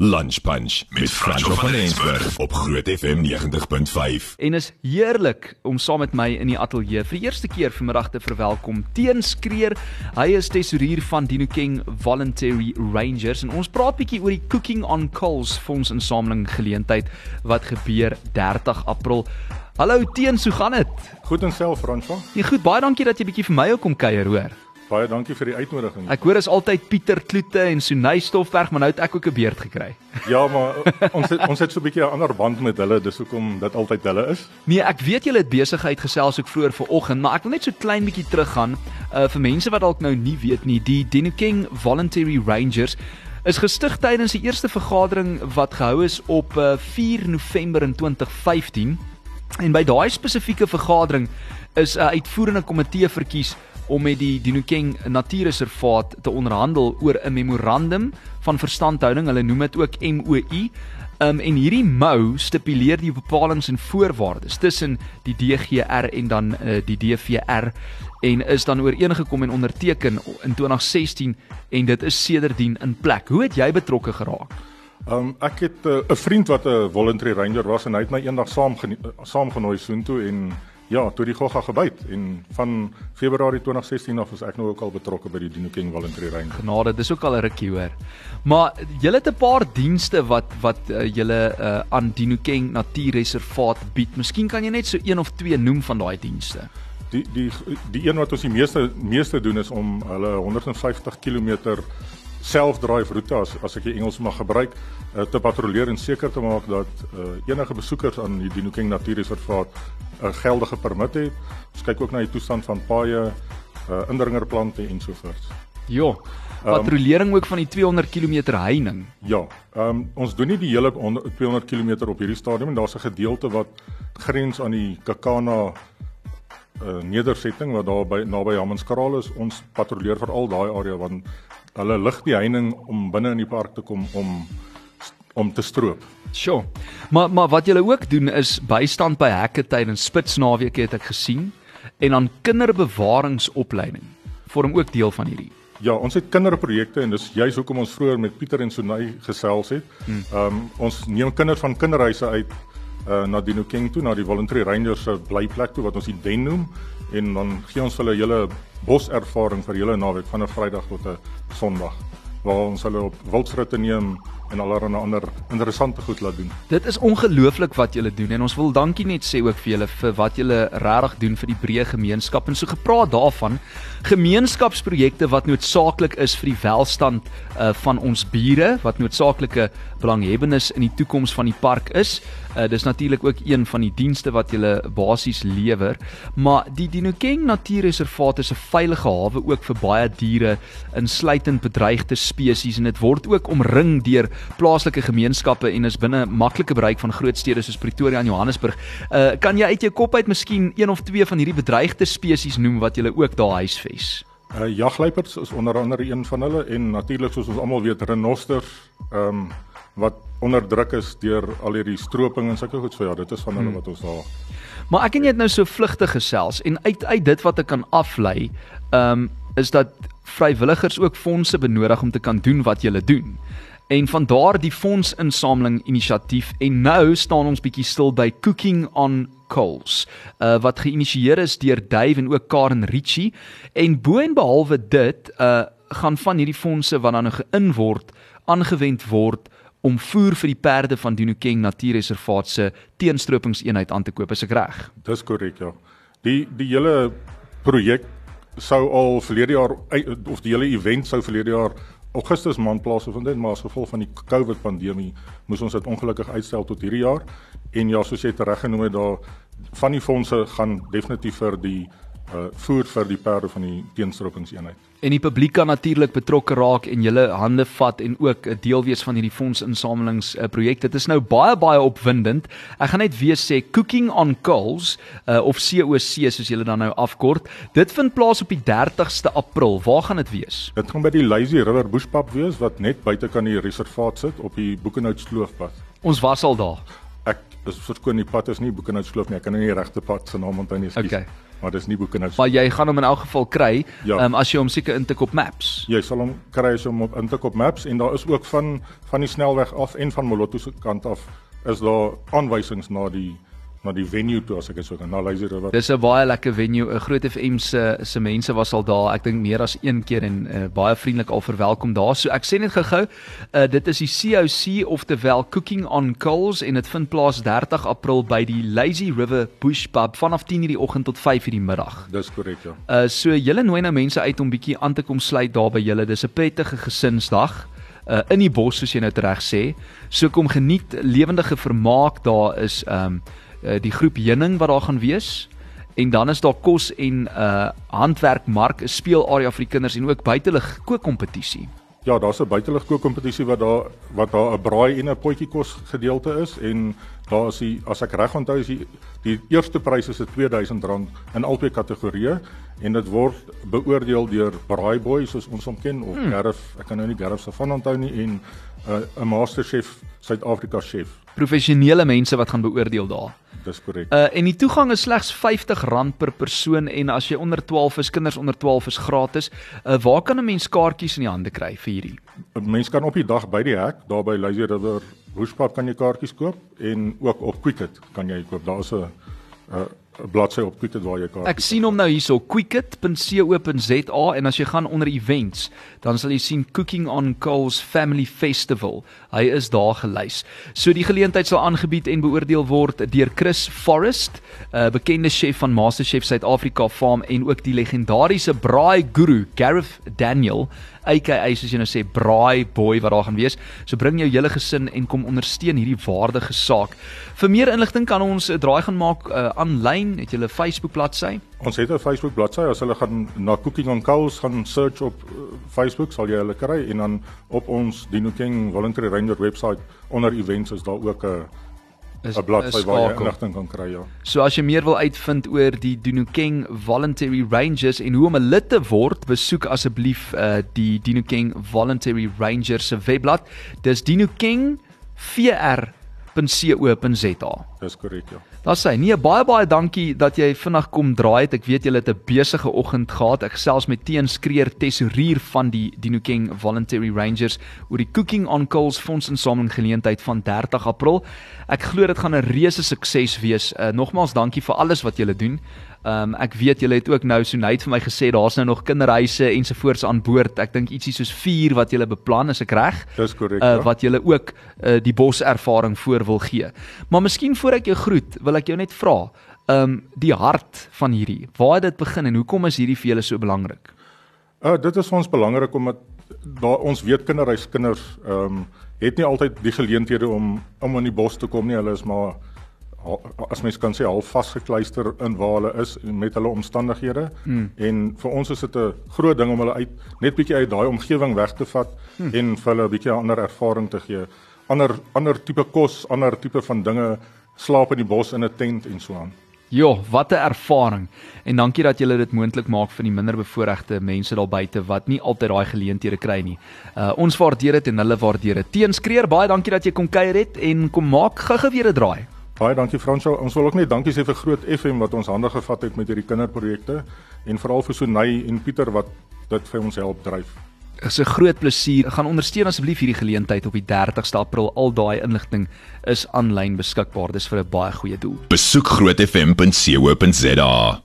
Lunch Punch met Franco van Eensberg op Groot FM 90.5. En is heerlik om saam met my in die ateljee vir die eerste keer vanmiddag te verwelkom Teenskreer. Hy is tesourier van Dinokeng Voluntary Rangers en ons praat bietjie oor die Cooking on Coals fonds insameling geleentheid wat gebeur 30 April. Hallo Teens, hoe gaan dit? Goed en self Franco. Nee, goed, baie dankie dat jy bietjie vir my ook kom kuier, hoor. Baie dankie vir die uitnodiging. Ek hoor is altyd Pieter Kloete en Sunay Stoffberg, maar nou het ek ook 'n beerd gekry. Ja, maar ons het, ons het so 'n bietjie 'n ander band met hulle, dis hoekom dit altyd hulle is. Nee, ek weet julle het besigheid gesels ook vroeër vanoggend, maar ek wil net so klein bietjie teruggaan uh vir mense wat dalk nou nie weet nie, die Dinokeng Voluntary Rangers is gestig tydens die eerste vergadering wat gehou is op uh, 4 November in 2015. En by daai spesifieke vergadering is 'n uitvoerende komitee verkies om met die Dinokeng Natuurreservaat te onderhandel oor 'n memorandum van verstandhouding. Hulle noem dit ook MOU. Um, en hierdie MOU stipuleer die bepalinge en voorwaardes tussen die DGR en dan uh, die DVR en is dan ooreengekom en onderteken in 2016 en dit is sedertdien in plek. Hoe het jy betrokke geraak? Um ek het eh, 'n uh, vriend wat 'n voluntary ranger was en hy het my eendag saam saamgenooi soontoe en Ja, toe die gogga gebyt en van Februarie 2016 af is ek nou ook al betrokke by die Dinokeng Voluntary Ranger. Genade, dis ook al 'n rukkie hoor. Maar julle het 'n paar dienste wat wat uh, julle uh, aan Dinokeng Natuurreservaat bied. Miskien kan jy net so een of twee noem van daai dienste. Die die die een wat ons die meeste meeste doen is om hulle 150 km self-drive roete as as ek die Engels mag gebruik uh, te patrolleer en seker te maak dat uh, enige besoekers aan die Dinokeng Natuurreservaat 'n uh, geldige permit het. Ons kyk ook na die toestand van paaie, uh, indringerplante en so voort. Ja. Patrollering um, ook van die 200 km heining. Ja. Ehm um, ons doen nie die hele 200 km op hierdie stadium en daar's 'n gedeelte wat grens aan die Kakana uh, nedersetting wat daar by naby Hammanskraal is. Ons patrolleer vir al daai area want hulle lig die heining om binne in die park te kom om om te stroop. Sjoe. Maar maar wat julle ook doen is bystand by hekke tydens spitsnaweke het ek gesien en dan kinderbewaringsopleiding vorm ook deel van hierdie. Ja, ons het kinderprojekte en dis juis hoekom ons vroeër met Pieter en Sonay gesels het. Hmm. Ehm um, ons neem kinders van kinderhuise uit uh, na Dinokeng toe na die Voluntary Rangers se blyplek toe wat ons die Den noem. En dan gee ons hulle hele boservaring vir hele naweek van 'n Vrydag tot 'n Sondag waar ons hulle op wildsritte neem en allerlei ander interessante goed laat doen. Dit is ongelooflik wat julle doen en ons wil dankie net sê ook vir julle vir wat julle regtig doen vir die breë gemeenskap en so gepraat daarvan gemeenskapsprojekte wat noodsaaklik is vir die welstand uh, van ons bure wat noodsaaklike belanghebbenes in die toekoms van die park is. Uh, dis natuurlik ook een van die dienste wat julle basies lewer, maar die Dinokeng Natuurreservaat is 'n veilige hawe ook vir baie diere insluitend bedreigde spesies en dit word ook omring deur plaaslike gemeenskappe en is binne maklike bereik van groot stede soos Pretoria en Johannesburg. Uh kan jy uit jou kop uit miskien een of twee van hierdie bedreigde spesies noem wat jy ook daar huisves? Uh jagluiperds is onder andere een van hulle en natuurlik soos ons almal weet renosters ehm um, wat onderdruk is deur al hierdie stroping en sulke goed so ja dit is van hulle hmm. wat ons daar Maar ek en jy het nou so vlugtig gesels en uit uit dit wat ek kan aflei ehm um, is dat vrywilligers ook fondse benodig om te kan doen wat jy doen en van daar die fondsinsameling inisiatief en nou staan ons bietjie stil by Cooking on Coals uh, wat geïnisieer is deur Dave en ook Karen Ritchie. En bo en behalwe dit uh, gaan van hierdie fondse wat dan nou geïn word aangewend word om voer vir die perde van Dinokeng Natuurreservaat se teenstropingseenheid aan te koop. Is ek reg? Dis korrek ja. Die die hele projek sou al verlede jaar of die hele event sou verlede jaar Augustus maand plaasgevind het, maar as gevolg van die COVID pandemie moes ons dit ongelukkig uitstel tot hierdie jaar. En ja, soos jy reg genoem het, daar van die fondse gaan definitief vir die uh voer vir die perde van die teenstroppingseenheid. En die publiek kan natuurlik betrokke raak en julle hande vat en ook 'n deel wees van hierdie fondsinsamelingsprojek. Dit is nou baie baie opwindend. Ek gaan net weer sê Cooking on Coals uh, of COC soos julle dan nou afkort. Dit vind plaas op die 30ste April. Waar gaan dit wees? Dit gaan by die Lazy River Bushpap wees wat net buite kan die reservaat sit op die Boekenhout Sloofpad. Ons was al daar. Ek is verskoon die pad is nie Boekenhout Kloof nie. Ek kan nou nie die regte pad se naam onthou nie. Okay. Maar dis nie Boekenhout. Maar jy gaan hom in elk geval kry Ja. um, as jy hom seker intik op Maps. Jy sal hom kry as jy hom op intik op Maps en daar is ook van van die snelweg af en van Moloto se kant af is daar aanwysings na die na die venue toe as ek dit so kan na Lazy River. Dis 'n baie lekker venue. 'n Groot FM se se mense was al daar. Ek dink meer as een keer en uh, baie vriendelik al verwelkom daar. So ek sê net gou-gou, uh, dit is die COC oftewel Cooking on Coals en dit vind plaas 30 April by die Lazy River Bush Pub vanaf 10:00 die oggend tot 5:00 die middag. Dis korrek ja. Uh so julle nooi nou mense uit om bietjie aan te kom sluit daar by julle. Dis 'n prettige gesinsdag uh in die bos soos jy nou reg sê. So kom geniet lewendige vermaak. Daar is um uh, die groep heuning wat daar gaan wees en dan is daar kos en uh handwerkmark, 'n speelarea vir die kinders en ook buitelug kookkompetisie. Ja, daar's 'n buitelug kookkompetisie wat daar wat daar 'n braai en 'n potjie kos gedeelte is en daar is die as ek reg onthou is die die eerste prys is R2000 in albei kategorieë en dit word beoordeel deur Braai Boy soos ons hom ken of hmm. Gareth, ek kan nou nie Gareth se van onthou nie en 'n uh, 'n masterchef Suid-Afrika chef. Professionele mense wat gaan beoordeel daar. Dis korrek. Uh en die toegang is slegs R50 per persoon en as jy onder 12 is, kinders onder 12 is gratis. Uh waar kan 'n mens kaartjies in die hande kry vir hierdie? Mense kan op die dag by die hek daar by Lazy River Bushpad kan jy kaartjies koop en ook op Quicket kan jy koop. Daar's 'n 'n bladsy op Quicket waar jy kaartjies Ek sien hom nou hierso quicket.co.za en as jy gaan onder events, dan sal jy sien Cooking on Coals Family Festival. Hy is daar gelys. So die geleentheid sal aangebied en beoordeel word deur Chris Forrest, 'n bekende chef van MasterChef Suid-Afrika Farm en ook die legendariese braai guru Gareth Daniel aka soos jy nou sê braai boy wat daar gaan wees. So bring jou hele gesin en kom ondersteun hierdie waardige saak. Vir meer inligting kan ons 'n draai gaan maak aanlyn, uh, het jy 'n Facebook bladsy? Ons het 'n Facebook bladsy. As hulle gaan na Cooking on Coals gaan search op uh, Facebook, sal jy hulle kry en dan op ons Dino King Voluntary Ranger webwerf onder events is daar ook 'n 'n bladsy waar jy inligting kan kry ja. So as jy meer wil uitvind oor die Dinokeng Voluntary Rangers en hoe om 'n lid te word, besoek asseblief uh, die Dinokeng Voluntary Rangers se webblad. Dis dinokeng vr.co.za. Dis korrek ja. Daar's hy. Nee, baie baie dankie dat jy vinnig kom draai het. Ek weet jy het 'n besige oggend gehad. Ek gesels met Teun Skreer, tesourier van die Dinokeng Voluntary Rangers oor die Cooking on Coals fondsinsameling geleentheid van 30 April. Ek glo dit gaan 'n reuse sukses wees. Uh, nogmaals dankie vir alles wat julle doen. Ehm um, ek weet julle het ook nou so net vir my gesê daar's nou nog kinderhuise ensovoorts aan boord. Ek dink ietsie soos 4 wat julle beplan, is ek reg? Dis korrek. Uh, wat julle ook uh, die boservaring voor wil gee. Maar miskien voor ek jou groet, wil ek jou net vra, ehm um, die hart van hierdie. Waar het dit begin en hoekom is hierdie vir julle so belangrik? Uh dit is vir ons belangrik omdat daar ons weet kinderhuiskinders ehm um, het nie altyd die geleenthede om om in die bos te kom nie. Hulle is maar as mens kan sê half vasgekluister in waar hulle is met hulle omstandighede hmm. en vir ons is dit 'n groot ding om hulle uit net bietjie uit daai omgewing weg te vat hmm. en vir hulle 'n bietjie ander ervaring te gee. Ander ander tipe kos, ander tipe van dinge, slaap in die bos in 'n tent en so aan. Jo, wat 'n ervaring. En dankie dat julle dit moontlik maak vir die minderbevoorregte mense daar buite wat nie altyd daai geleenthede kry nie. Uh ons waardeer dit en hulle waardeer dit. Teenskreer, baie dankie dat jy kom kuier het en kom maak gou-gou weer 'n draai. Baie dankie Fransjo. Ons wil ook net dankie sê vir Groot FM wat ons hande gevat het met hierdie kinderprojekte en veral vir Sonay en Pieter wat dit vir ons help dryf. Dit is 'n groot plesier. Gaan ondersteun asseblief hierdie geleentheid op die 30ste April. Al daai inligting is aanlyn beskikbaar. Dis vir 'n baie goeie doel. Besoek grootfm.co.za